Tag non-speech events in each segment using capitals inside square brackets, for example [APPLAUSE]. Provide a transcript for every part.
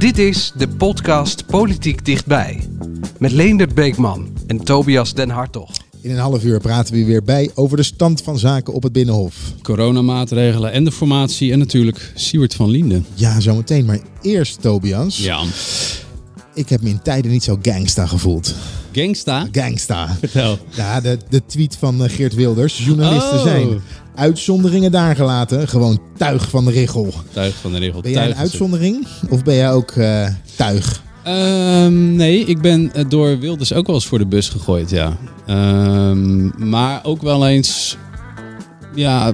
Dit is de podcast Politiek Dichtbij. Met Leendert Beekman en Tobias Den Hartog. In een half uur praten we weer bij over de stand van zaken op het Binnenhof. Coronamaatregelen en de formatie en natuurlijk Siewert van Linden. Ja, zometeen. Maar eerst Tobias. Ja. Ik heb me in tijden niet zo gangsta gevoeld. Gangsta? Gangsta. Vertel. Ja, de, de tweet van eh, Geert Wilders. Journalisten Oh. zijn uitzonderingen daar gelaten. Gewoon tuig van de richel. Tuig van de regel. Ben jij een uitzondering? Of ben jij ook eh, tuig? Ehm, nee, ik ben eh, door Wilders ook wel eens voor de bus gegooid, ja. Ehm, maar ook wel eens ja,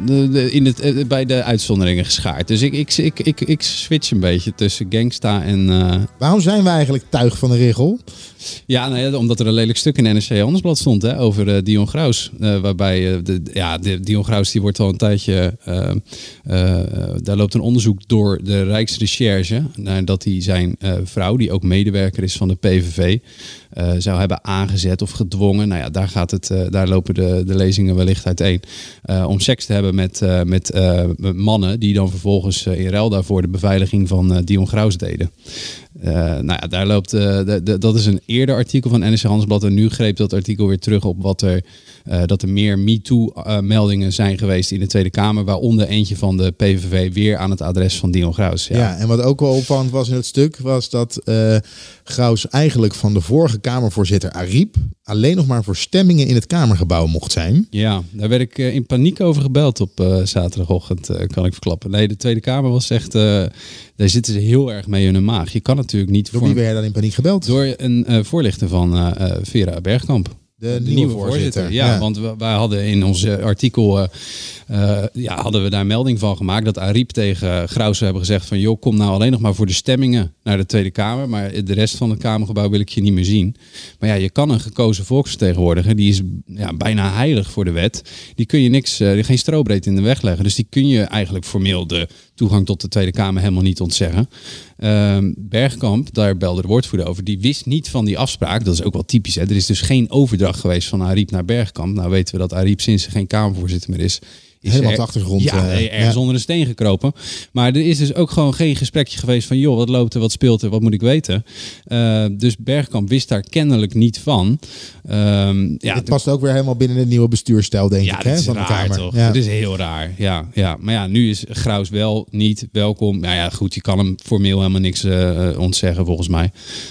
in het, eh, bij de uitzonderingen geschaard. Dus ik, ik, ik, ik, ik switch een beetje tussen gangsta en... Waarom zijn we eigenlijk tuig van de richel? Ja, nou ja, omdat er een lelijk stuk in NRC Handelsblad stond hè, over eh, Dion Graus. Eh, waarbij eh, ja, Dion Graus die wordt al een tijdje. daar loopt een onderzoek door de Rijksrecherche. Nadat hij zijn vrouw, die ook medewerker is van de PVV. zou hebben aangezet of gedwongen. Nou ja, daar, gaat het, daar lopen de, de lezingen wellicht uiteen. Om seks te hebben met, met mannen die dan vervolgens in ruil daarvoor de beveiliging van Dion Graus deden. Eh, nou ja, daar loopt, eh, dat is een eerder artikel van NRC Handelsblad. En nu greep dat artikel weer terug op wat er, eh, dat er meer MeToo-meldingen zijn geweest in de Tweede Kamer. Waaronder eentje van de PVV weer aan het adres van Dion Graus. Ja. Ja. en wat ook wel opvallend was in het stuk, was dat Graus eigenlijk van de vorige Kamervoorzitter Ariep alleen nog maar voor stemmingen in het Kamergebouw mocht zijn. Ja, daar werd ik in paniek over gebeld op zaterdagochtend, kan ik verklappen. Nee, de Tweede Kamer was echt, daar zitten ze heel erg mee in hun maag. Je kan natuurlijk niet Door voor, wie ben jij dan in paniek gebeld? door een eh, voorlichter van eh, eh, Vera Bergkamp. de, nieuwe, voorzitter. Ja, want wij hadden in ons artikel ja, hadden we daar melding van gemaakt dat Ariep tegen Graus zou hebben gezegd van joh, kom nou alleen nog maar voor de stemmingen naar de Tweede Kamer, maar de rest van het Kamergebouw wil ik je niet meer zien. Maar ja, je kan een gekozen volksvertegenwoordiger, die is ja, bijna heilig voor de wet, die kun je niks, geen strobreed in de weg leggen. Dus die kun je eigenlijk formeel de toegang tot de Tweede Kamer helemaal niet ontzeggen. Ehm, Bergkamp, daar belde de woordvoerder over, die wist niet van die afspraak. Dat is ook wel typisch. Hè? Er is dus geen overdracht geweest van Ariep naar Bergkamp. Nou weten we dat Ariep sinds ze geen Kamervoorzitter meer is... is Helemaal op de achtergrond, Ja, eh, ergens ja. onder een steen gekropen. Maar er is dus ook gewoon geen gesprekje geweest van... joh, wat loopt er, wat speelt er, wat moet ik weten? Eh, dus Bergkamp wist daar kennelijk niet van. Ehm, ja, Het past ook weer helemaal binnen de nieuwe bestuurstijl, denk ja, ik, hè, is van de raar Kamer. toch? Ja. Het is heel raar. Ja, ja. Maar ja, nu is Graus wel niet welkom. Nou ja, goed, je kan hem formeel helemaal niks eh, eh, ontzeggen volgens mij.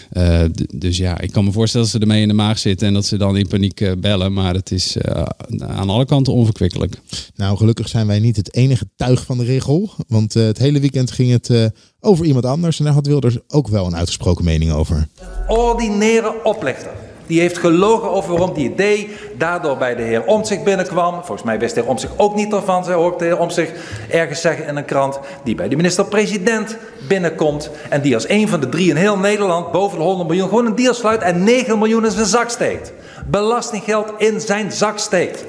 Eh, dus ja, ik kan me voorstellen dat ze ermee in de maag zitten en dat ze dan in paniek eh, bellen. Maar het is eh, aan alle kanten onverkwikkelijk. Nou, gelukkig zijn wij niet het enige tuig van de regel. Want eh, het hele weekend ging het eh, over iemand anders. En daar had Wilders ook wel een uitgesproken mening over. ordinaire oplichter. Die heeft gelogen over waarom die idee daardoor bij de heer Omtzigt binnenkwam. Volgens mij wist de heer Omtzigt ook niet ervan. Zij hoort de heer Omtzigt ergens zeggen in een krant. Die bij de minister-president binnenkomt. En die als een van de drie in heel Nederland boven de 100 miljoen gewoon een deal sluit. En 9 miljoen in zijn zak steekt. Belastinggeld in zijn zak steekt.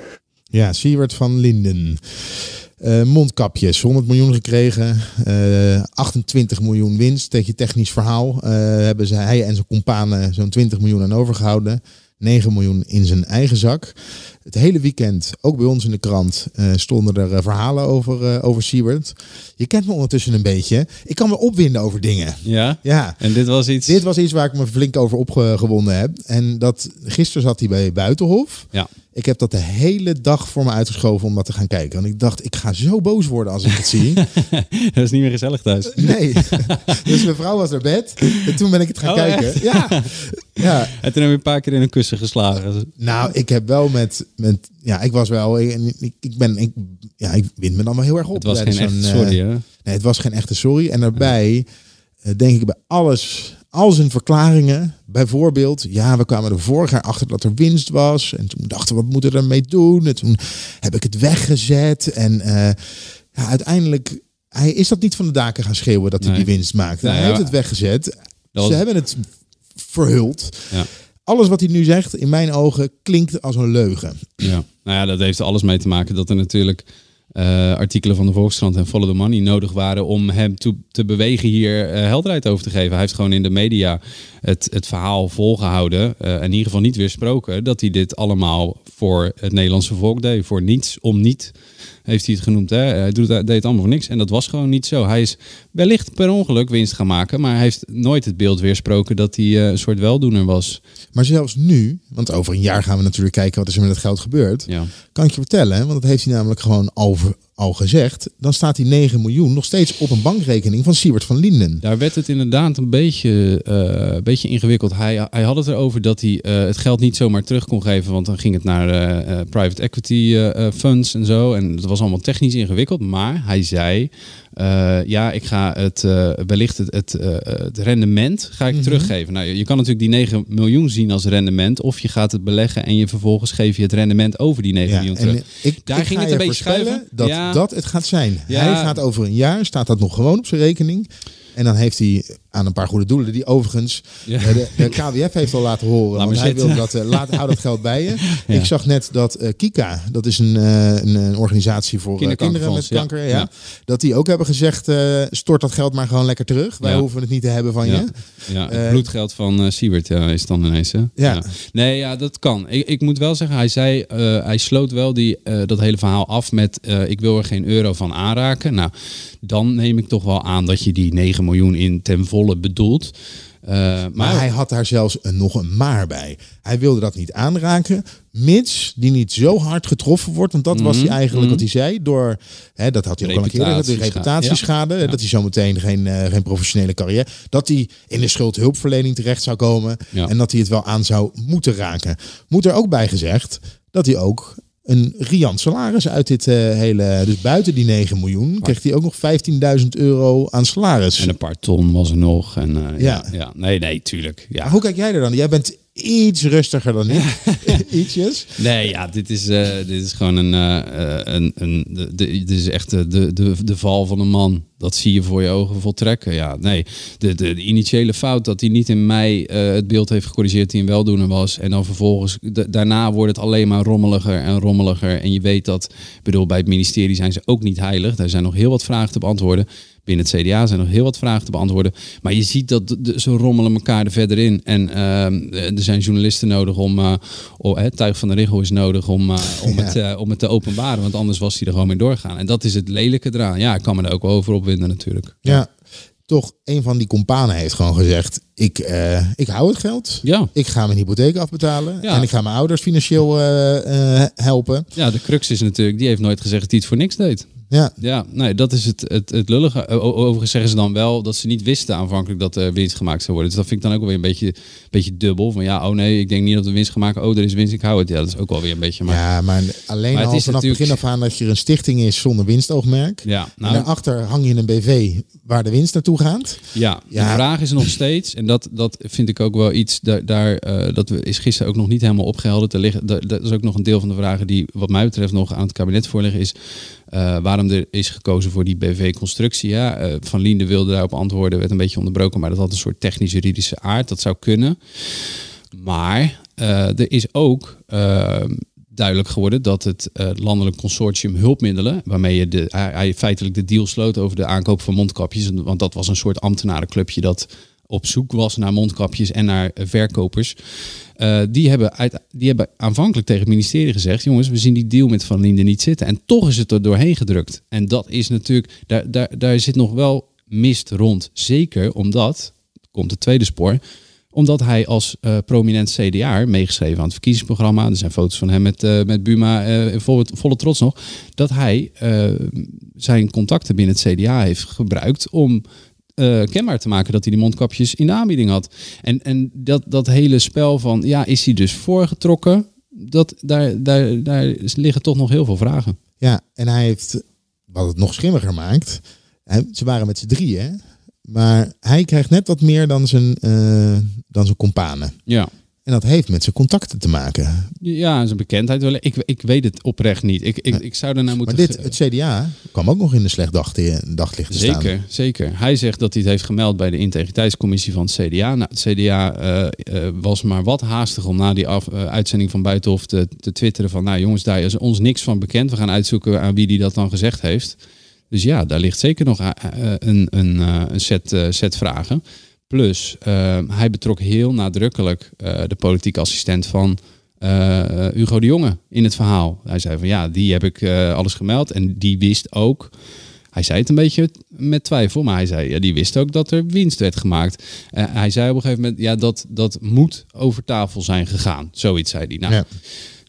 Ja, Siewert van Linden. Eh, mondkapjes, 100 miljoen gekregen. eh 28 miljoen winst. Tegen je technisch verhaal eh, hebben ze, hij en zijn companen zo'n 20 miljoen aan overgehouden. 9 miljoen in zijn eigen zak. Het hele weekend, ook bij ons in de krant, eh, stonden er eh, verhalen over, eh over Siewert. Je kent me ondertussen een beetje. Ik kan me opwinden over dingen. Ja? Ja. En dit was iets... Dit was iets waar ik me flink over opgewonden heb. En dat gisteren zat hij bij Buitenhof. Ja. Ik heb dat de hele dag voor me uitgeschoven om dat te gaan kijken. Want ik dacht, ik ga zo boos worden als ik het zie. [LAUGHS] Dat is niet meer gezellig thuis. Nee. [LAUGHS] dus mijn vrouw was naar bed. En toen ben ik het gaan Oh, kijken. echt? Ja. ja. En toen heb je een paar keer in een kussen geslagen. Nou, ik heb wel met... met ja, ik was wel... Ik, ik, ben... Ik, ja, ik wind me dan wel heel erg op. Het was geen echte zo'n, sorry, eh, hè? Nee, het was geen echte sorry. En daarbij eh, denk ik bij alles, al zijn verklaringen, bijvoorbeeld, ja, we kwamen er vorig jaar achter dat er winst was. En toen dachten we, wat moeten we ermee doen? En toen heb ik het weggezet. En eh, ja, uiteindelijk, hij is dat niet van de daken gaan schreeuwen dat hij Nee. die winst maakte. Nou hij ja. heeft het weggezet. Ze was- hebben het verhuld. Ja. Alles wat hij nu zegt, in mijn ogen, klinkt als een leugen. Ja, nou ja, dat heeft alles mee te maken dat er natuurlijk eh, artikelen van de Volkskrant en Follow the Money nodig waren om hem toe, te bewegen hier eh, helderheid over te geven. Hij heeft gewoon in de media het, het verhaal volgehouden eh, en in ieder geval niet weersproken dat hij dit allemaal voor het Nederlandse volk deed. Voor niets, om niet, heeft hij het genoemd. Hè? Hij doet, deed het allemaal voor niks en dat was gewoon niet zo. Hij is wellicht per ongeluk winst gaan maken, maar hij heeft nooit het beeld weersproken dat hij eh, een soort weldoener was. Maar zelfs nu, want over een jaar gaan we natuurlijk kijken wat is er met het geld gebeurd. Ja. Kan ik je vertellen, want dat heeft hij namelijk gewoon al, al gezegd. Dan staat die 9 miljoen nog steeds op een bankrekening van Siebert van Linden. Daar werd het inderdaad een beetje, eh, beetje ingewikkeld. Hij, hij had het erover dat hij eh, het geld niet zomaar terug kon geven, want dan ging het naar eh, private equity funds en zo. En dat was allemaal technisch ingewikkeld. Maar hij zei, eh, ja, ik ga het eh, wellicht het, het, eh, het rendement ga ik teruggeven. Nou, je, je kan natuurlijk die 9 miljoen zien als rendement, of je gaat het beleggen en je vervolgens geef je het rendement over die 9 miljoen terug. ik, Daar ik ging het een je beetje schuiven. dat Ja. dat het gaat zijn. Ja. Hij gaat over een jaar, staat dat nog gewoon op zijn rekening. En dan heeft hij aan een paar goede doelen, die overigens Ja. eh, de, de KWF heeft al laten horen. Laat want maar hij wil dat, eh, laat, hou dat geld bij je. [LAUGHS] Ja. Ik zag net dat eh, Kika, dat is een, eh, een, een organisatie voor kinderen met kanker. Ja. Ja. Dat die ook hebben gezegd, stort dat geld maar gewoon lekker terug. Wij hoeven het niet te hebben van je. Ja, het bloedgeld van Siebert is dan ineens. Hè? Ja. Nee, ja, dat kan. Ik, ik moet wel zeggen, hij zei, hij sloot wel die, dat hele verhaal af met ik wil er geen euro van aanraken. Nou, dan neem ik toch wel aan dat je die 9 miljoen in ten volle bedoelt. Eh, maar, Maar hij had daar zelfs een, nog een maar bij. Hij wilde dat niet aanraken, mits die niet zo hard getroffen wordt. Want dat was hij eigenlijk wat hij zei. Door, hè, dat had hij ook al een keer gezegd, de Reputatieschade. Ja. Dat hij zometeen geen, eh, geen professionele carrière. Dat hij in de schuldhulpverlening terecht zou komen. Ja. En dat hij het wel aan zou moeten raken. Moet er ook bij gezegd dat hij ook een riant salaris uit dit eh, hele... Dus buiten die 9 miljoen kreeg hij ook nog 15.000 euro aan salaris. en een paar ton was er nog. En, eh, ja. Ja. Ja, Nee, nee, tuurlijk. Ja. Maar hoe kijk jij er dan? Jij bent iets rustiger dan ik. [LAUGHS] [LAUGHS] Ietsjes. Nee, ja, dit is, eh, dit is gewoon een, eh, eh, een, een de, de- dit is echt de, de, de, val van een man. Dat zie je voor je ogen voltrekken. Ja, nee, de, de, de initiële fout dat hij niet in mei het beeld heeft gecorrigeerd die een weldoener was. En dan vervolgens, de- daarna wordt het alleen maar rommeliger en rommeliger. En je weet dat, ik bedoel, bij het ministerie zijn ze ook niet heilig. Daar zijn nog heel wat vragen te beantwoorden. Binnen het CDA zijn nog heel wat vragen te beantwoorden. Maar je ziet dat ze rommelen elkaar er verder in. En ehm, er zijn journalisten nodig om... eh oh, het tuig van de richel is nodig om, eh, om, [LAUGHS] Ja. het, eh, om het te openbaren. Want anders was hij er gewoon mee doorgaan. En dat is het lelijke eraan. Ja, ik kan me er ook wel over opwinden natuurlijk. Ja, toch een van die companen heeft gewoon gezegd: ik, ik hou het geld. Ja. Ik ga mijn hypotheek afbetalen. Ja. En ik ga mijn ouders financieel helpen. Ja, de crux is natuurlijk, die heeft nooit gezegd dat hij het voor niks deed. Ja. Ja, nee, dat is het, het, het lullige. Overigens zeggen ze dan wel dat ze niet wisten aanvankelijk dat er winst gemaakt zou worden. Dus dat vind ik dan ook wel weer een beetje, beetje dubbel. Van ja, oh nee, ik denk niet dat we winst gaan maken. Oh, er is winst, ik hou het. Ja, dat is ook wel weer een beetje. Maar ja, maar alleen Maar het al is vanaf het natuurlijk- begin af aan dat je een stichting is zonder winstoogmerk. ja En nou, daarachter hang je een BV waar de winst naartoe gaat. Ja, Ja. de vraag is nog steeds, en dat, dat vind ik ook wel iets, daar, daar eh, dat we, is gisteren ook nog niet helemaal opgehelderd. Er liggen, dat, dat is ook nog een deel van de vragen die wat mij betreft nog aan het kabinet voorliggen, is eh, waarom er is gekozen voor die BV-constructie. Ja, eh, Van Liende wilde daarop antwoorden, werd een beetje onderbroken, maar dat had een soort technisch-juridische aard. Dat zou kunnen. Maar eh, er is ook eh, duidelijk geworden dat het landelijk consortium hulpmiddelen, waarmee je de, hij, feitelijk de deal sloot over de aankoop van mondkapjes, want dat was een soort ambtenarenclubje dat op zoek was naar mondkapjes en naar verkopers. Eh, die, hebben uit, die hebben aanvankelijk tegen het ministerie gezegd: jongens, we zien die deal met Van Linden niet zitten. En toch is het er doorheen gedrukt. En dat is natuurlijk, daar, daar, daar zit nog wel mist rond. Zeker omdat, komt het tweede spoor, omdat hij als eh, prominent CDA meegeschreven aan het verkiezingsprogramma. Er zijn foto's van hem met, eh, met Buma, in volle, trots nog. Dat hij zijn contacten binnen het CDA heeft gebruikt om eh, kenbaar te maken dat hij die mondkapjes in de aanbieding had. En, en dat, dat hele spel van, ja, is hij dus voorgetrokken? Dat, daar, daar, daar liggen toch nog heel veel vragen. Ja, en hij heeft, wat het nog schimmiger maakt, hij- ze waren met z'n drieën, hè? maar hij krijgt net wat meer dan zijn, eh, dan zijn companen. Ja, En dat heeft met zijn contacten te maken. Ja, zijn bekendheid. Ik, ik weet het oprecht niet. Ik, ik, ik zou daarna moeten... Maar dit, het CDA kwam ook nog in de slecht daglicht, daglicht te staan. Zeker, zeker. Hij zegt dat hij het heeft gemeld bij de integriteitscommissie van het CDA. Nou, het CDA eh, eh, was maar wat haastig om na die af, eh, uitzending van Buitenhof te, te twitteren van... Nou jongens, daar is ons niks van bekend. We gaan uitzoeken aan wie die dat dan gezegd heeft. Dus ja, daar ligt zeker nog een, een, een set, set vragen. Plus, eh, hij betrok heel nadrukkelijk eh, de politieke assistent van eh, Hugo de Jonge in het verhaal. Hij zei van ja, die heb ik eh, alles gemeld en die wist ook. Hij zei het een beetje met twijfel, maar hij zei ja, die wist ook dat er winst werd gemaakt. Hij zei op een gegeven moment ja, dat, dat moet over tafel zijn gegaan. Zoiets zei hij. Nou, Ja.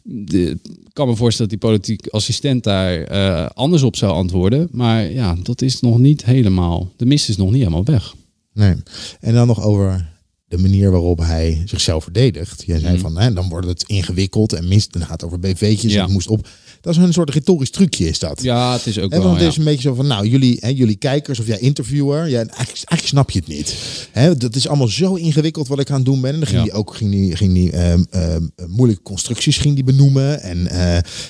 de, kan me voorstellen dat die politiek assistent daar anders op zou antwoorden. Maar ja, dat is nog niet helemaal. De mist is nog niet helemaal weg. Nee. En dan nog over de manier waarop hij zichzelf verdedigt. Jij zei Mhm. van, hè, dan wordt het ingewikkeld en mist. Dan gaat het over BV'tjes. Ja. en Het moest op. Dat is een soort retorisch trucje, is dat. Ja, het is ook En wel. want het is een beetje zo van, nou, jullie, hè, jullie kijkers of jij interviewer, ja, eigenlijk, eigenlijk snap je het niet. Hè, dat is allemaal zo ingewikkeld wat ik aan het doen ben. En dan ging Ja. die ook ging die, ging die, ehm, ehm, moeilijke constructies ging die benoemen. En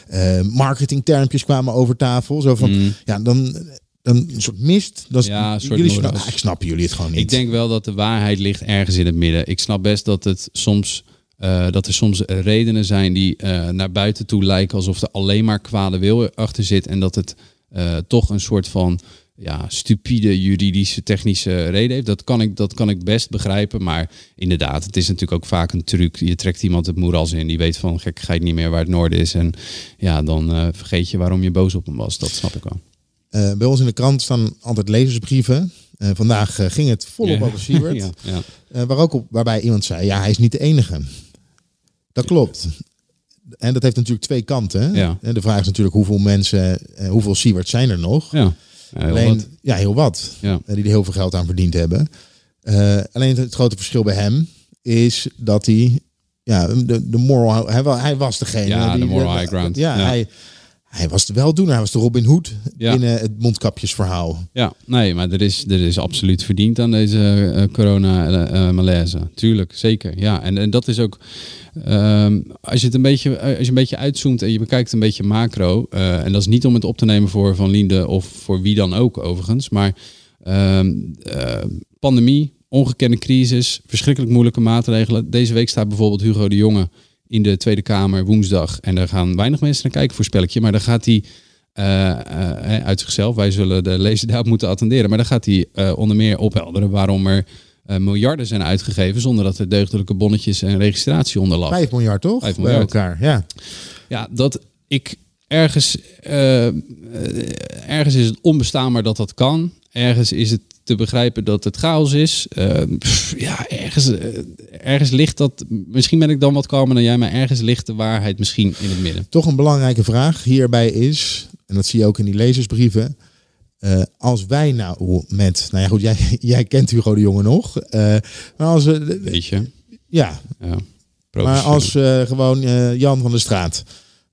eh, marketingtermpjes kwamen over tafel. Zo van, Mm. ja, dan een soort mist. Dat is, Ja, soort jullie snappen, eigenlijk snappen jullie het gewoon niet. Ik denk wel dat de waarheid ligt ergens in het midden. Ik snap best dat het soms. eh, dat er soms redenen zijn die eh, naar buiten toe lijken alsof er alleen maar kwade wil achter zit. En dat het eh, toch een soort van ja, stupide juridische technische reden heeft. Dat kan, ik, dat kan ik best begrijpen. Maar inderdaad, het is natuurlijk ook vaak een truc. Je trekt iemand het moeras in. Die weet van gekkigheid niet meer waar het noorden is. En ja, dan vergeet je waarom je boos op hem was. Dat snap ik wel. Eh, bij ons in de krant staan altijd lezersbrieven. Eh, vandaag eh, ging het volop over Siewert. [LAUGHS] ja, ja. Waar ook op, waarbij iemand zei, ja, hij is niet de enige. Dat klopt. En dat heeft natuurlijk twee kanten. Ja. En de vraag is natuurlijk hoeveel mensen, hoeveel Siewert zijn er nog? ja. Heel alleen, wat. ja, heel wat. Ja. die er heel veel geld aan verdiend hebben. Alleen het, grote verschil bij hem is dat hij, ja, de, de moral, hij, wa- hij was degene. Ja, die, de moral high ground. Ja, Ja. Hij, hij was de weldoener. Hij was de Robin Hood Ja. binnen het mondkapjesverhaal. Ja, nee, maar er is, er is absoluut verdiend aan deze eh, corona-malaise. Tuurlijk, zeker. Ja, en, en dat is ook. ehm, als, je het een beetje, eh, als je een beetje uitzoomt en je bekijkt een beetje macro. eh, en dat is niet om het op te nemen voor Van Linde of voor wie dan ook overigens. Maar ehm, eh, pandemie, ongekende crisis, verschrikkelijk moeilijke maatregelen. Deze week staat bijvoorbeeld Hugo de Jonge in de Tweede Kamer woensdag. En daar gaan weinig mensen naar kijken voor spelletje. Maar dan gaat hij eh, eh, uit zichzelf, wij zullen de lezer daarop [LAUGHS] moeten attenderen. Maar dan gaat hij eh, onder meer ophelderen waarom er miljarden zijn uitgegeven zonder dat er deugdelijke bonnetjes en registratie onder lag. Vijf miljard, toch? Vijf Bij miljard. elkaar, ja. Ja, dat ik ergens, ergens is het onbestaanbaar dat dat kan. Ergens is het te begrijpen dat het chaos is. Eh, pff, ja, ergens, eh, ergens ligt dat. Misschien ben ik dan wat kalmer dan jij, maar ergens ligt de waarheid misschien in het midden. Toch een belangrijke vraag hierbij is, en dat zie je ook in die lezersbrieven. eh, als wij nou met, nou ja goed, jij, [LAUGHS] jij kent Hugo de Jonge nog. eh, maar als, we Weet je? ja, Ja. maar als gewoon Jan van der Straat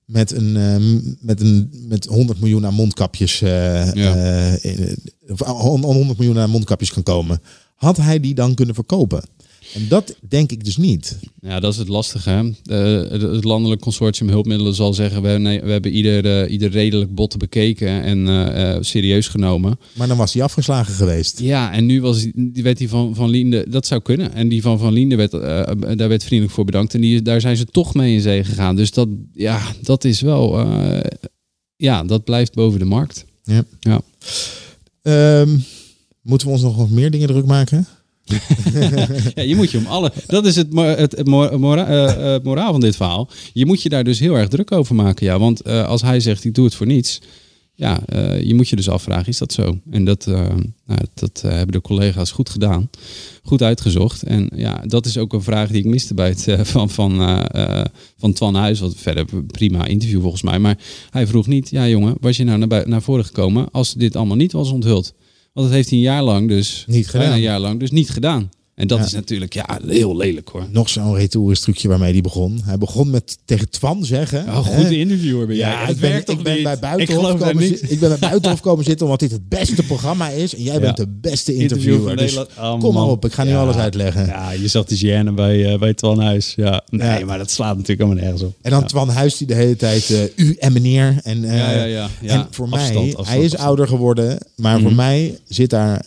met een, eh, met een met 100 miljoen aan mondkapjes, eh, Ja. eh, in- of aan 100 miljoen aan mondkapjes kan komen, had hij die dan kunnen verkopen? En dat denk ik dus niet. Ja, dat is het lastige. Hè? Eh, het, het landelijk consortium hulpmiddelen zal zeggen... we, nee, we hebben ieder, eh, ieder redelijk bot bekeken en eh, serieus genomen. Maar dan was hij afgeslagen geweest. Ja, en nu was die, werd die van Van Liende... Dat zou kunnen. En die van Van Liende, werd, daar werd vriendelijk voor bedankt. En die, daar zijn ze toch mee in zee gegaan. Dus dat, ja, dat is wel... ja, dat blijft boven de markt. Ja. Ja. Ehm, moeten we ons nog wat meer dingen druk maken? [LAUGHS] Ja, je moet je om alle. Dat is het, het, het eh, eh, moraal van dit verhaal. Je moet je daar dus heel erg druk over maken. Ja, want eh, als hij zegt: ik doe het voor niets. Ja, je moet je dus afvragen: is dat zo? En dat, nou, dat hebben de collega's goed gedaan. Goed uitgezocht. En ja, dat is ook een vraag die ik miste bij het van, van, van Twan Huis. Wat verder prima interview volgens mij. Maar hij vroeg niet: ja, jongen, was je nou naar, naar voren gekomen als dit allemaal niet was onthuld? Want dat heeft hij een jaar lang dus. Niet gedaan. Een jaar lang dus niet gedaan. En dat Ja. is natuurlijk ja, heel lelijk hoor. Nog zo'n retorisch trucje waarmee hij begon. Hij begon met tegen Twan zeggen. Oh, hè, goed interviewer ben jij. Ja, Het ik ben, werkt ik ben bij Ik Buitenhof daar komen niet. zi- ik ben bij Buitenhof komen zitten omdat dit het beste programma is. En jij Ja. bent de beste Interview interviewer. Dus. Oh, kom maar op, ik ga nu alles uitleggen. Ja, je zag de Gianne bij, eh bij Twan Huis. Ja. Nee, maar dat slaat natuurlijk helemaal nergens op. En dan. Twan Huis die de hele tijd eh, u en meneer. En, Ja, ja, ja. Ja, en voor afstand, mij, afstand, hij is afstand. ouder geworden. Maar voor Mhm. mij zit daar,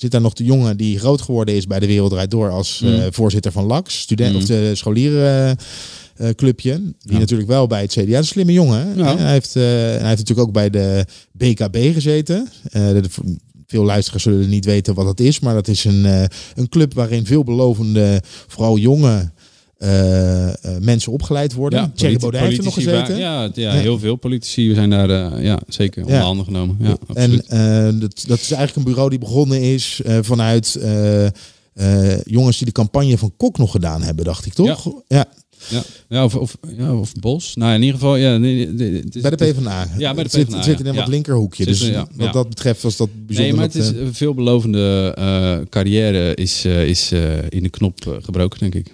zit daar nog de jongen die groot geworden is bij de Wereld Door als eh, Mhm. voorzitter van LAX. Student, Mhm. of de scholieren. eh, clubje, die Ja. natuurlijk wel bij het CDA is een slimme jongen. Ja. Hij, heeft, eh, hij heeft natuurlijk ook bij de BKB gezeten. Eh, de, veel luisteraars zullen niet weten wat dat is, maar dat is een, eh, een club waarin veelbelovende, vooral jonge eh, mensen opgeleid worden. Ja, Thierry Baudet heeft er nog gezeten. ja, ja, heel veel politici zijn daar eh, ja, zeker onder Ja. handen genomen. Ja, en absoluut. dat, dat is eigenlijk een bureau die begonnen is vanuit jongens die de campagne van Kok nog gedaan hebben, dacht ik toch? Ja, ja, ja, of, of, ja, of Bos. Nou, in ieder geval, ja, nee, nee, nee, het is- bij de PvdA. Ja, bij de Het zit, het zit in ja. een wat linkerhoekje. Dus ja, wat dat betreft was dat bijzonder. Nee, maar het is een veelbelovende carrière is, is in de knop gebroken, denk ik.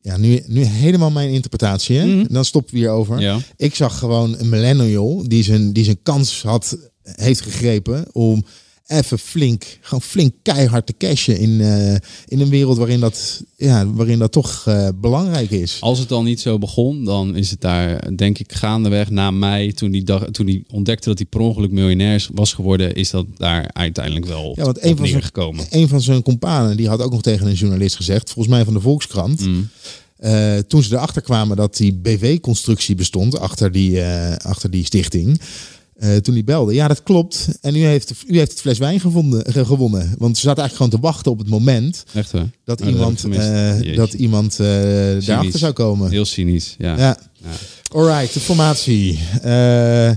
Ja, nu, nu helemaal mijn interpretatie. Hè? Mhm. Dan stoppen we hierover. Ja. Ik zag gewoon een millennial die zijn, die zijn kans had, heeft gegrepen om even flink, gewoon flink keihard te cashen in, eh, in een wereld waarin dat, ja, waarin dat toch eh, belangrijk is. Als het al niet zo begon, dan is het daar, denk ik, gaandeweg na mei, toen hij, dag, toen hij ontdekte dat hij per ongeluk miljonair was geworden, is dat daar uiteindelijk wel Ja, want op een van, zijn, neergekomen. een van zijn companen die had ook nog tegen een journalist gezegd, volgens mij van de Volkskrant, Mm. eh, toen ze erachter kwamen dat die BV-constructie bestond achter die, achter die stichting. Eh, toen die belde. Ja, dat klopt. En u heeft, u heeft het fles wijn gevonden, ge- gewonnen. Want ze zaten eigenlijk gewoon te wachten op het moment Echt hè? dat dat iemand, eh, Jeetje. dat iemand eh, daarachter zou komen. Heel cynisch, ja. Ja. Ja. Alright, de formatie. Eh,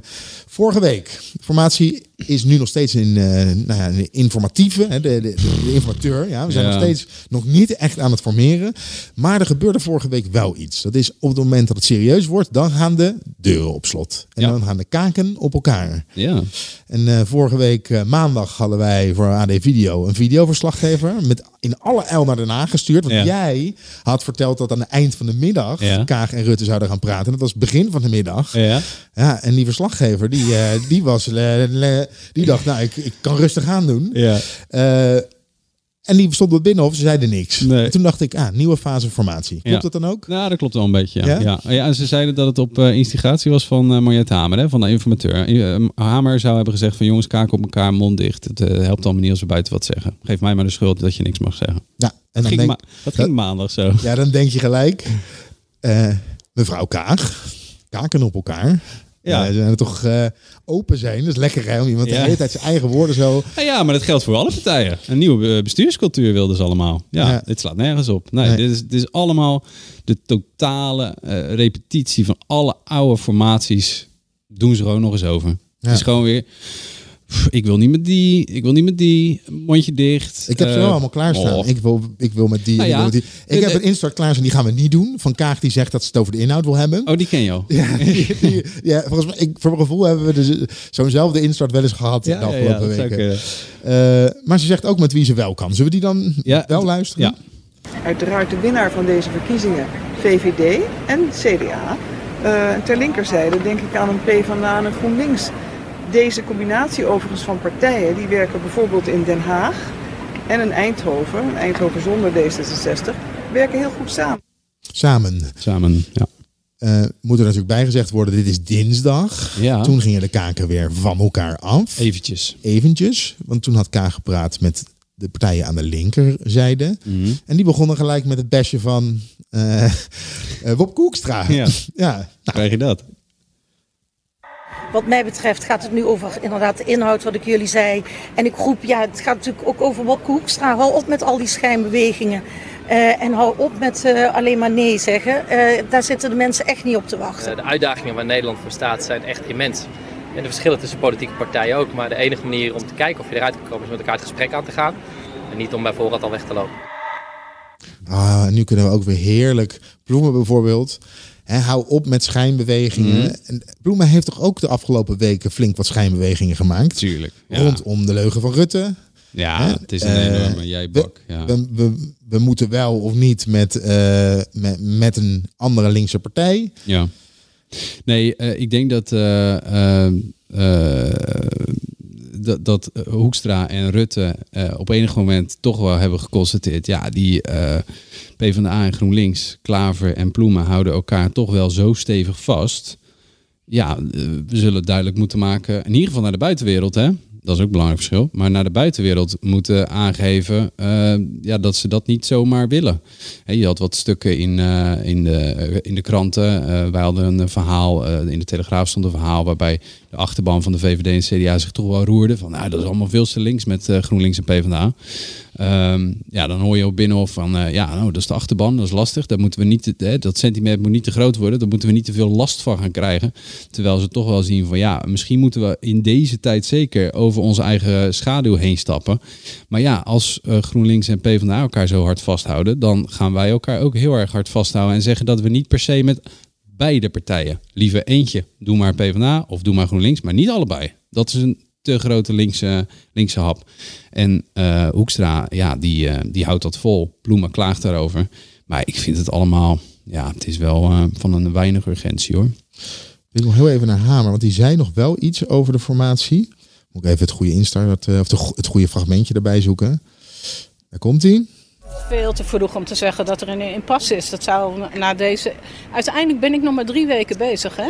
vorige week. De formatie is nu nog steeds in eh, nou ja, de informatieve, hè, de, de, de informateur. Ja. We zijn Ja. nog steeds nog niet echt aan het formeren. Maar er gebeurde vorige week wel iets. Dat is op het moment dat het serieus wordt, dan gaan de deuren op slot. En Ja. dan gaan de kaken op elkaar. Ja. En eh, vorige week maandag hadden wij voor AD Video een videoverslaggever met in alle el naar Den Haag gestuurd. Want Ja. jij had verteld dat aan het eind van de middag Ja. Kaag en Rutte zouden gaan praten. Dat was begin van de middag. Ja. Ja, en die verslaggever, die, eh, die, was, le- die dacht, nou, ik, ik kan rustig aan doen. Ja. Eh, en die stond op binnenhof, ze zeiden niks. Nee. En toen dacht ik, ah, nieuwe fase formatie. Klopt Ja. dat dan ook? Nou, dat klopt wel een beetje. Ja. Ja? Ja? Ja. en ze zeiden dat het op eh, instigatie was van Mariette Hamer, hè, van de informateur. Eh, Hamer zou hebben gezegd van jongens, kaken op elkaar, mond dicht. Het helpt allemaal niet als we buiten wat zeggen. Geef mij maar de schuld dat je niks mag zeggen. Ja, en Dat dan ging, denk, ma- dat ging maandag zo. ja, dan denk je gelijk, mevrouw Kaag, kaken op elkaar. Ja. Ja, ze zijn toch eh, open zijn. Dat is lekker hè, om iemand de hele tijd zijn eigen woorden zo... [LAUGHS] Ja, ja, maar dat geldt voor alle partijen. Een nieuwe eh, bestuurscultuur wilden ze allemaal. Ja, dit slaat nergens op. Nee, Nee. Dit, is, dit is allemaal de totale eh, repetitie van alle oude formaties. Doen ze gewoon nog eens over. Het is gewoon weer... Ik wil niet met die, ik wil niet met die, mondje dicht. Ik heb ze Eh, wel allemaal klaarstaan. oh. Ik, wil, ik wil met die. Nou ik wil ja. met die. Ik De- heb een instart klaarstaan, die gaan we niet doen. Van Kaag die zegt dat ze het over de inhoud wil hebben. Oh, die ken je al. Ja, die, die- ja, volgens mij, ik, voor mijn gevoel hebben we dus zo'nzelfde instart wel eens gehad de afgelopen weken. Eh, maar ze zegt ook met wie ze wel kan. Zullen we die dan Ja, wel luisteren? Ja, Uiteraard de winnaar van deze verkiezingen, VVD en CDA. Eh, ter linkerzijde denk ik aan een PvdA en een GroenLinks. Deze combinatie overigens van partijen, die werken bijvoorbeeld in Den Haag en in Eindhoven, in Eindhoven zonder D66, werken heel goed samen. Samen. samen. Ja. Eh, moet er natuurlijk bijgezegd worden, dit is dinsdag. Ja. Toen gingen de kaken weer van elkaar af. Eventjes. Eventjes. Want toen had Kaag gepraat met de partijen aan de linkerzijde. Mhm. En die begonnen gelijk met het besje van eh eh, Wop Koekstra. Ja. [LAUGHS] ja. Krijg je dat? Wat mij betreft gaat het nu over inderdaad de inhoud, wat ik jullie zei. En ik roep, ja, het gaat natuurlijk ook over wat Hoekstra. Hou op met al die schijnbewegingen. Eh, en hou op met eh, alleen maar nee zeggen. Eh, daar zitten de mensen echt niet op te wachten. De uitdagingen waar Nederland voor staat zijn echt immens. En de verschillen tussen politieke partijen ook. Maar de enige manier om te kijken of je eruit kan komen is met elkaar het gesprek aan te gaan. En niet om bij voorraad al weg te lopen. Ah, nu kunnen we ook weer heerlijk. Bloemen bijvoorbeeld. Hè, hou op met schijnbewegingen. Mhm. En Bloemen heeft toch ook de afgelopen weken flink wat schijnbewegingen gemaakt. Tuurlijk. Ja. Rondom de leugen van Rutte. Ja, Hè? het is een Eh, enorme jijbak. Ja. We, we, we moeten wel of niet met, eh, met, met een andere linkse partij. Ja. Nee, eh, ik denk dat, dat, dat eh, Hoekstra en Rutte eh, op enig moment toch wel hebben geconstateerd. Ja, die eh PvdA en GroenLinks, Klaver en Ploemen houden elkaar toch wel zo stevig vast. Ja, we zullen duidelijk moeten maken, in ieder geval naar de buitenwereld, hè. Dat is ook een belangrijk verschil. Maar naar de buitenwereld moeten aangeven ja, dat ze dat niet zomaar willen. Je had wat stukken in, in, de, in de kranten. Eh, wij hadden een verhaal, in de Telegraaf stond een verhaal waarbij de achterban van de VVD en CDA zich toch wel roerde. Van nou, dat is allemaal veel te links met eh, GroenLinks en PvdA. Ehm, ja, dan hoor je op Binnenhof van, eh, ja, nou, dat is de achterban, dat is lastig. Daar moeten we niet, hè, dat sentiment moet niet te groot worden. Daar moeten we niet te veel last van gaan krijgen. Terwijl ze toch wel zien van, ja, misschien moeten we in deze tijd zeker over onze eigen schaduw heen stappen. Maar ja, als eh, GroenLinks en PvdA elkaar zo hard vasthouden, dan gaan wij elkaar ook heel erg hard vasthouden en zeggen dat we niet per se met beide partijen, liever eentje, doe maar PvdA of doe maar GroenLinks, maar niet allebei. Dat is een te grote linkse, linkse hap. En eh, Hoekstra, ja, die, eh, die houdt dat vol. Ploemen klaagt daarover. Maar ik vind het allemaal, ja, het is wel eh, van een weinig urgentie hoor. Ik wil nog heel even naar Hamer, want die zei nog wel iets over de formatie. Moet ik even het goede instart, of het goede fragmentje erbij zoeken. Daar komt hij. Veel te vroeg om te zeggen dat er een impasse is. Dat zou na deze. Uiteindelijk ben ik nog maar drie weken bezig. Hè?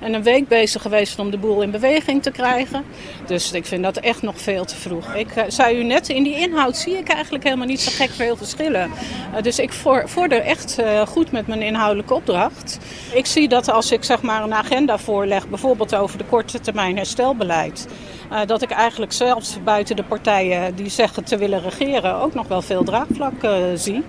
En een week bezig geweest om de boel in beweging te krijgen. Dus ik vind dat echt nog veel te vroeg. Ik eh, zei u net, in die inhoud zie ik eigenlijk helemaal niet zo gek veel verschillen. Eh, dus ik voor, vorder echt eh, goed met mijn inhoudelijke opdracht. Ik zie dat als ik zeg maar een agenda voorleg, bijvoorbeeld over de korte termijn herstelbeleid. Eh, dat ik eigenlijk zelfs buiten de partijen die zeggen te willen regeren ook nog wel veel draagvlak eh, zie.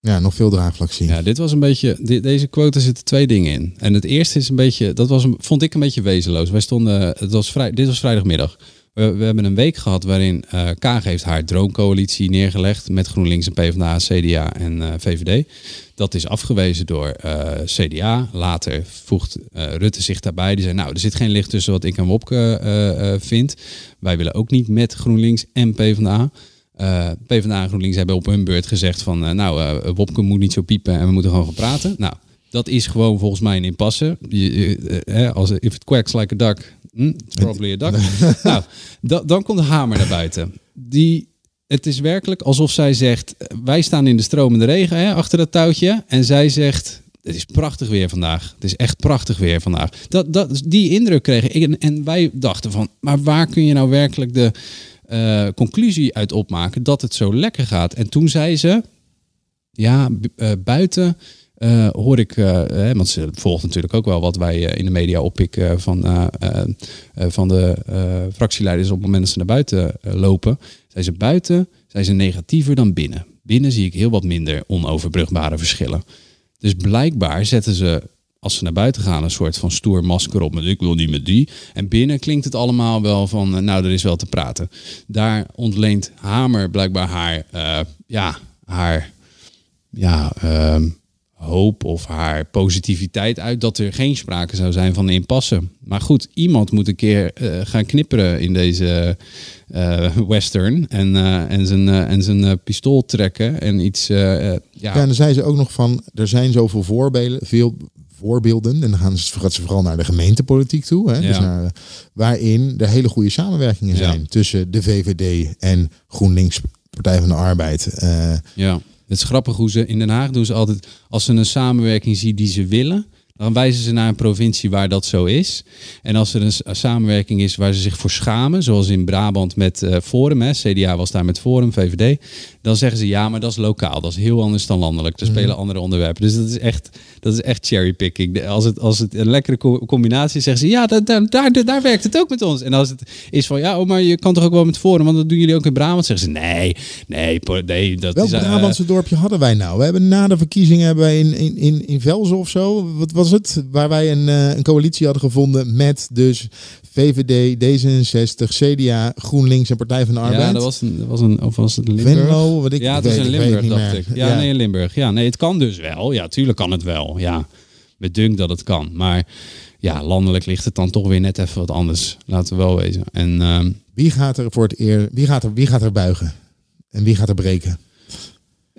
Ja, nog veel draagvlak zien. Ja, dit was een beetje, deze quote zitten twee dingen in. En het eerste is een beetje, dat was, een- vond ik een beetje wezenloos. Wij stonden, het was vrij, dit was vrijdagmiddag. We, hebben een week gehad waarin eh Kaag heeft haar droomcoalitie neergelegd met GroenLinks en PvdA, CDA en eh, VVD. Dat is afgewezen door eh, CDA. Later voegt Rutte zich daarbij. Die zei, nou, er zit geen licht tussen wat ik en Wopke vind. Wij willen ook niet met GroenLinks en PvdA. PvdA en GroenLinks hebben op hun beurt gezegd van... nou, Wopke moet niet zo piepen en we moeten gewoon gaan praten. Nou, dat is gewoon volgens mij een impasse. Je, je, als if it quacks like a duck, hm, probably a duck. nou, da- dan komt de hamer naar buiten. Die, het is werkelijk alsof zij zegt... wij staan in de stromende regen hè, achter dat touwtje. En zij zegt... Het is prachtig weer vandaag. Het is echt prachtig weer vandaag. Dat, dat, die indruk kreeg ik. En, en wij dachten van, maar waar kun je nou werkelijk de eh, conclusie uit opmaken dat het zo lekker gaat? En toen zei ze, ja, eh, buiten eh, hoor ik, eh, hè, want ze volgt natuurlijk ook wel wat wij eh, in de media oppikken van, eh, eh, eh, van de eh, fractieleiders op het moment dat ze naar buiten eh, lopen. Zijn ze buiten, zijn ze negatiever dan binnen. Binnen zie ik heel wat minder onoverbrugbare verschillen. Dus blijkbaar zetten ze, als ze naar buiten gaan, een soort van stoer masker op met ik wil niet met die. En binnen klinkt het allemaal wel van, eh, nou, er is wel te praten. Daar ontleent Hamer blijkbaar haar, eh, ja, haar ja, ehm, hoop of haar positiviteit uit dat er geen sprake zou zijn van impasse. Maar goed, iemand moet een keer eh, gaan knipperen in deze eh, western en, eh, en zijn, en zijn pistool trekken en iets. ja, Ja, en dan zei ze ook nog van, er zijn zoveel voorbeelden, veel voorbeelden. En dan gaan ze, gaat ze vooral naar de gemeentepolitiek toe. Hè? Dus Ja. naar, waarin er hele goede samenwerkingen Ja. zijn tussen de VVD en GroenLinks, Partij van de Arbeid. Ja, het is grappig hoe ze in Den Haag doen ze altijd, als ze een samenwerking zien die ze willen, dan wijzen ze naar een provincie waar dat zo is. En als er een samenwerking is waar ze zich voor schamen, zoals in Brabant met eh, Forum, hè, CDA was daar met Forum, VVD, dan zeggen ze ja, maar dat is lokaal, dat is heel anders dan landelijk. Er Mhm. spelen andere onderwerpen. Dus dat is echt, dat is echt cherrypicking. Als het, als het een lekkere co- combinatie is, zeggen ze ja, daar, daar, daar, daar werkt het ook met ons. En als het is van ja, oh, maar je kan toch ook wel met Forum, want dat doen jullie ook in Brabant, zeggen ze nee, nee, nee dat Welk is... eh, Brabantse dorpje hadden wij nou? We hebben na de verkiezingen hebben wij in, in, in, in Velzen of zo, wat was het? Waar wij een, eh, een coalitie hadden gevonden met dus VVD, D66, CDA, GroenLinks en Partij van de Arbeid. Ja, dat was een, dat was een of was het Limburg? Venlo, wat ik ja, het weet, was in Limburg, dacht ik. Ja, Ja. nee, in Limburg. Ja, nee, het kan dus wel. Ja, tuurlijk kan het wel. Ja, met dunk dat het kan. Maar ja, landelijk ligt het dan toch weer net even wat anders. Laten we wel wezen. En ehm, Wie gaat er voor het eer, wie gaat er, wie gaat er buigen? En wie gaat er breken?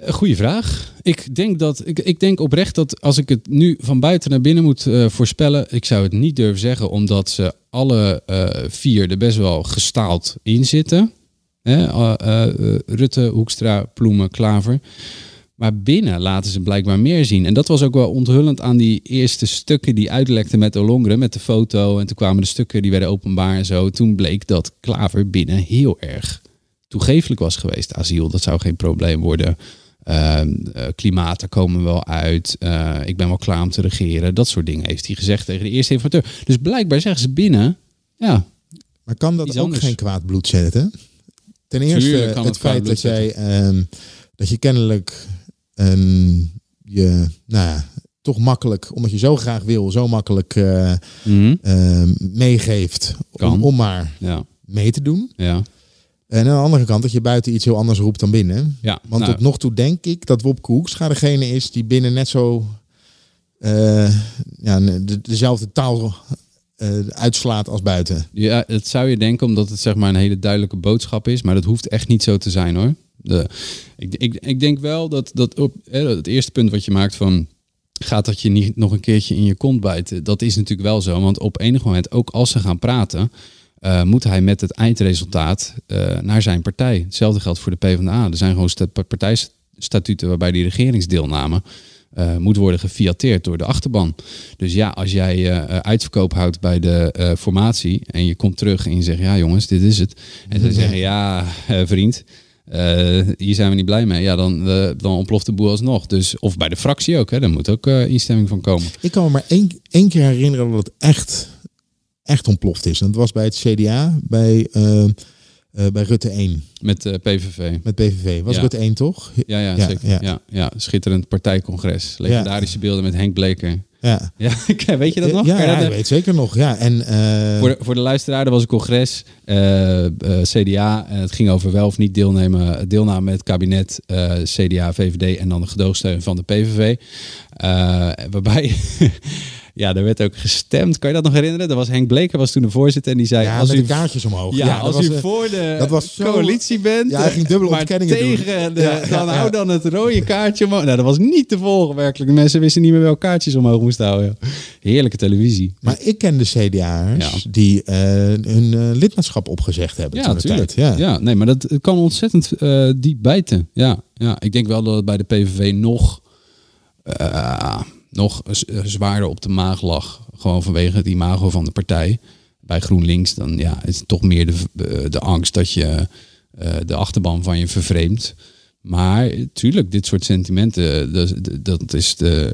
Goeie vraag. Ik denk, dat, ik, ik denk oprecht dat als ik het nu van buiten naar binnen moet uh, voorspellen, ik zou het niet durven zeggen, omdat ze alle uh, vier er best wel gestaald in zitten. Hè? Uh, Rutte, Hoekstra, Ploemen, Klaver. Maar binnen laten ze blijkbaar meer zien. En dat was ook wel onthullend aan die eerste stukken die uitlekten met Olongren, met de foto. En toen kwamen de stukken die werden openbaar en zo. Toen bleek dat Klaver binnen heel erg toegefelijk was geweest. Asiel, dat zou geen probleem worden. Uh, klimaat, daar komen we wel uit. Uh, ik ben wel klaar om te regeren. Dat soort dingen heeft hij gezegd tegen de eerste informateur. Dus blijkbaar zeggen ze binnen, ja. Maar kan dat ook geen kwaad bloed zetten? Ten eerste het, het feit dat jij, uh, dat je kennelijk um, je, nou ja, toch makkelijk, omdat je zo graag wil, zo makkelijk mm -hmm. meegeeft om, om, maar ja. mee te doen. Ja. En aan de andere kant dat je buiten iets heel anders roept dan binnen. Ja, Want nou, tot nog toe denk ik dat Wopke Hoekstra degene is die binnen net zo uh, ja, de, dezelfde taal uh, uitslaat als buiten. Ja, dat zou je denken omdat het zeg maar een hele duidelijke boodschap is. Maar dat hoeft echt niet zo te zijn hoor. De, ik, ik, ik denk wel dat, dat op het eerste punt wat je maakt van gaat dat je niet nog een keertje in je kont bijten. Dat is natuurlijk wel zo. Want op enig moment, ook als ze gaan praten, uh, moet hij met het eindresultaat uh, naar zijn partij. Hetzelfde geldt voor de PvdA. Er zijn gewoon partijstatuten waarbij die regeringsdeelname uh, moet worden gefiateerd door de achterban. Dus ja, als jij uitverkoop houdt bij de formatie en je komt terug en je zegt, ja jongens, dit is het. En ze zeggen, ja vriend, hier zijn we niet blij mee. Ja, dan, dan ontploft de boel alsnog. Dus, of bij de fractie ook, hè, daar moet ook instemming van komen. Ik kan me maar één, één keer herinneren dat het echt, echt ontploft is. En dat was bij het CDA, bij, bij Rutte 1. Met PVV. Met PVV. Was Ja. Rutte 1 toch? Ja, ja, Ja, zeker. ja. Ja. Ja, schitterend partijcongres. Legendarische beelden met Henk Bleker. Ja. [LAUGHS] Ja, weet je dat nog? Ja, ik weet zeker nog. Ja, en, eh, Voor de, voor de luisteraar, er was een congres, eh, eh, CDA. En het ging over wel of niet deelnemen, deelname met het kabinet, eh, CDA, VVD en dan de gedoogsteun van de PVV. Eh, waarbij, [LAUGHS] ja, er werd ook gestemd. Kan je dat nog herinneren? Er was Henk Bleker, was toen de voorzitter en die zei... ja, als u de kaartjes omhoog. ja, dat als was, u eh, voor de dat was zo- coalitie bent, Ja, hij ging dubbele ontkenningen doen. tegen de, Ja, ja, dan ja. hou dan het rode kaartje omhoog. Nou, dat was niet te volgen werkelijk. De mensen wisten niet meer welke kaartjes omhoog moesten houden. Heerlijke televisie. Maar ik ken de CDA'ers Ja. die eh, hun eh, lidmaatschap opgezegd hebben. Ja, de natuurlijk. Ja. Ja. nee, maar dat kan ontzettend eh, diep bijten. Ja, ja, ik denk wel dat het bij de PVV nog, eh, nog z- zwaarder op de maag lag. Gewoon vanwege het imago van de partij. Bij GroenLinks dan ja, is het toch meer de, de, de angst dat je eh, de achterban van je vervreemdt. Maar tuurlijk, dit soort sentimenten, dat, dat, is, de,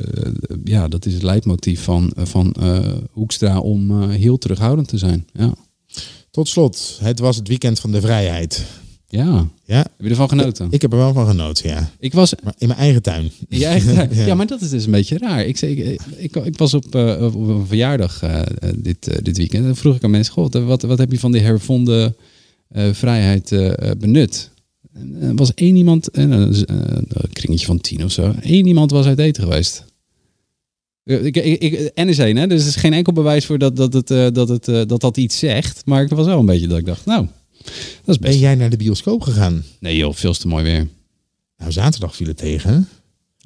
ja, dat is het leidmotief van, van eh, Hoekstra om eh, heel terughoudend te zijn. Ja. Tot slot, het was het weekend van de vrijheid. Ja. Ja, Heb je ervan genoten? ik heb er wel van genoten, ja. Ik was Maar in mijn eigen tuin. in je eigen tuin. [LAUGHS] Ja. ja. maar dat is dus een beetje raar. Ik, zei, ik, ik, ik was op, op een verjaardag eh, eh, dit, dit weekend. En vroeg ik aan mensen: Goh, wat, wat heb je van die hervonden vrijheid benut? En er was één iemand, en een, kringetje van tien of zo. Één iemand was uit eten geweest. Ik, ik, ik, N is één, hè? dus er is geen enkel bewijs voor dat dat, het, dat, het, dat dat iets zegt. Maar ik was wel een beetje dat ik dacht, nou, dat is best. Ben jij naar de bioscoop gegaan? Nee joh, veel te mooi weer. Nou, zaterdag viel het tegen. hè?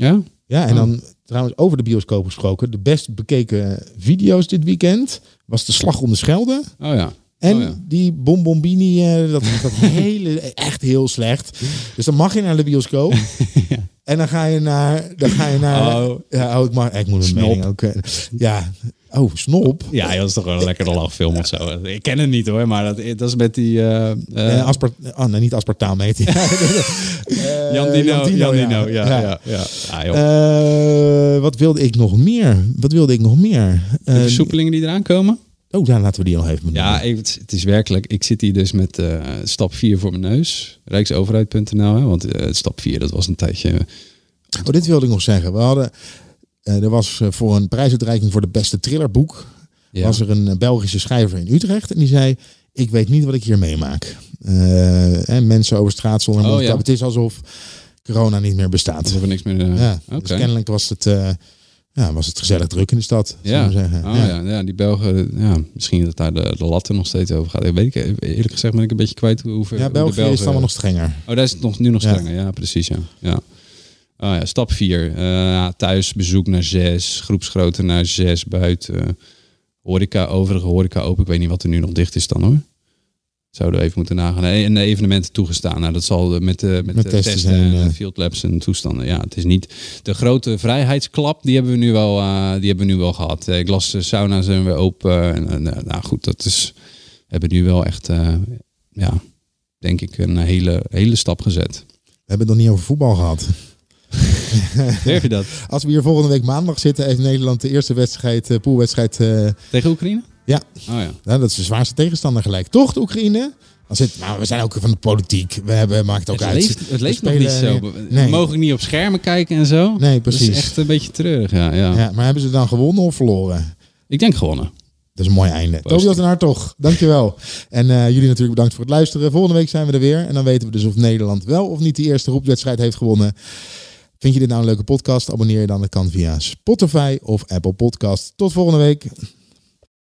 Ja? Ja, en Oh. dan trouwens over de bioscoop gesproken. De best bekeken video's dit weekend was de Slag om de Schelde. Oh ja. En Oh ja. die Bombombini, eh, dat, dat [LAUGHS] hele, echt heel slecht. Dus dan mag je naar de bioscoop. [LAUGHS] En dan ga je naar, dan ga je naar, Oh. ja, oh, ik mag, ik moet mijn Snop. mening ook, eh, ja, oh, snop. Ja, dat is toch wel een lekkere lachfilm of zo. Ik ken het niet hoor, maar dat, dat is met die... aspart, oh, nee, niet aspartaam heet hij. [LAUGHS] Jan Dino. Jan Dino, Jan ja. Dino, ja. Ja. ja. ja, ja. joh. Eh, wat wilde ik nog meer? Wat wilde ik nog meer? de versoepelingen die eraan komen? Oh, ja, laten we die nog even benoemen. Ja, even- het, het is werkelijk. Ik zit hier dus met eh, stap 4 voor mijn neus. Rijksoverheid.nl. Hè, want eh, stap 4, dat was een tijdje... Oh, dit wilde ik nog zeggen. We hadden, eh, er was eh, voor een prijsuitreiking voor de beste thrillerboek, Ja. was er een eh, Belgische schrijver in Utrecht en die zei, ik weet niet wat ik hier meemaak. Eh, hè, mensen over straat zonder Oh, ja. Het is alsof corona niet meer bestaat. Alsof er niks meer... eh, Ja, Oké. dus kennelijk was het, eh, ja, was het gezellig druk in de stad, Ja, zeggen. Oh, ja. Ja, die Belgen, ja, misschien dat daar de, de latten nog steeds over gaat. Ik weet ik, eerlijk gezegd ben ik een beetje kwijt hoe ver. Ja, hoe de België is Belgen- allemaal nog strenger. Oh, daar is het nog, nu nog strenger. Ja, precies. Ja. Ja. Oh, ja, stap 4. thuis bezoek naar 6. Groepsgrootte naar 6 buiten. Horeca, overige horeca open. Ik weet niet wat er nu nog dicht is dan hoor. Zouden we even moeten nagaan. En de evenementen toegestaan. Nou, dat zal met, de met, Met de testen en field labs en toestanden. Ja, het is niet de grote vrijheidsklap. Die hebben we nu wel, eh, die hebben we nu wel gehad. Eh, Ik las de sauna zijn weer open. En, en, eh, nou goed, dat is. We hebben nu wel echt, eh, ja, denk ik, een hele, hele stap gezet. We hebben het nog niet over voetbal gehad. [LAUGHS] Durf je dat? Als we hier volgende week maandag zitten, heeft Nederland de eerste wedstrijd, eh, poolwedstrijd. eh, Tegen Oekraïne? Ja. Oh ja. Ja, dat is de zwaarste tegenstander gelijk. Toch, de Oekraïne? Dan zit, maar we zijn ook van de politiek. We hebben, maakt ook Het uit. leeft, het leeft nog niet zo. Nee. We mogen niet op schermen kijken en zo. Nee, Dat is precies. echt een beetje treurig, ja. ja. Ja, maar hebben ze dan gewonnen of verloren? Ik denk gewonnen. Dat is een mooi einde. Positief. Tobias en toch. Dankjewel. [LAUGHS] En eh, jullie natuurlijk bedankt voor het luisteren. Volgende week zijn we er weer. En dan weten we dus of Nederland wel of niet die eerste groepswedstrijd heeft gewonnen. Vind je dit nou een leuke podcast? Abonneer je dan. Dat kan via Spotify of Apple Podcast. Tot volgende week.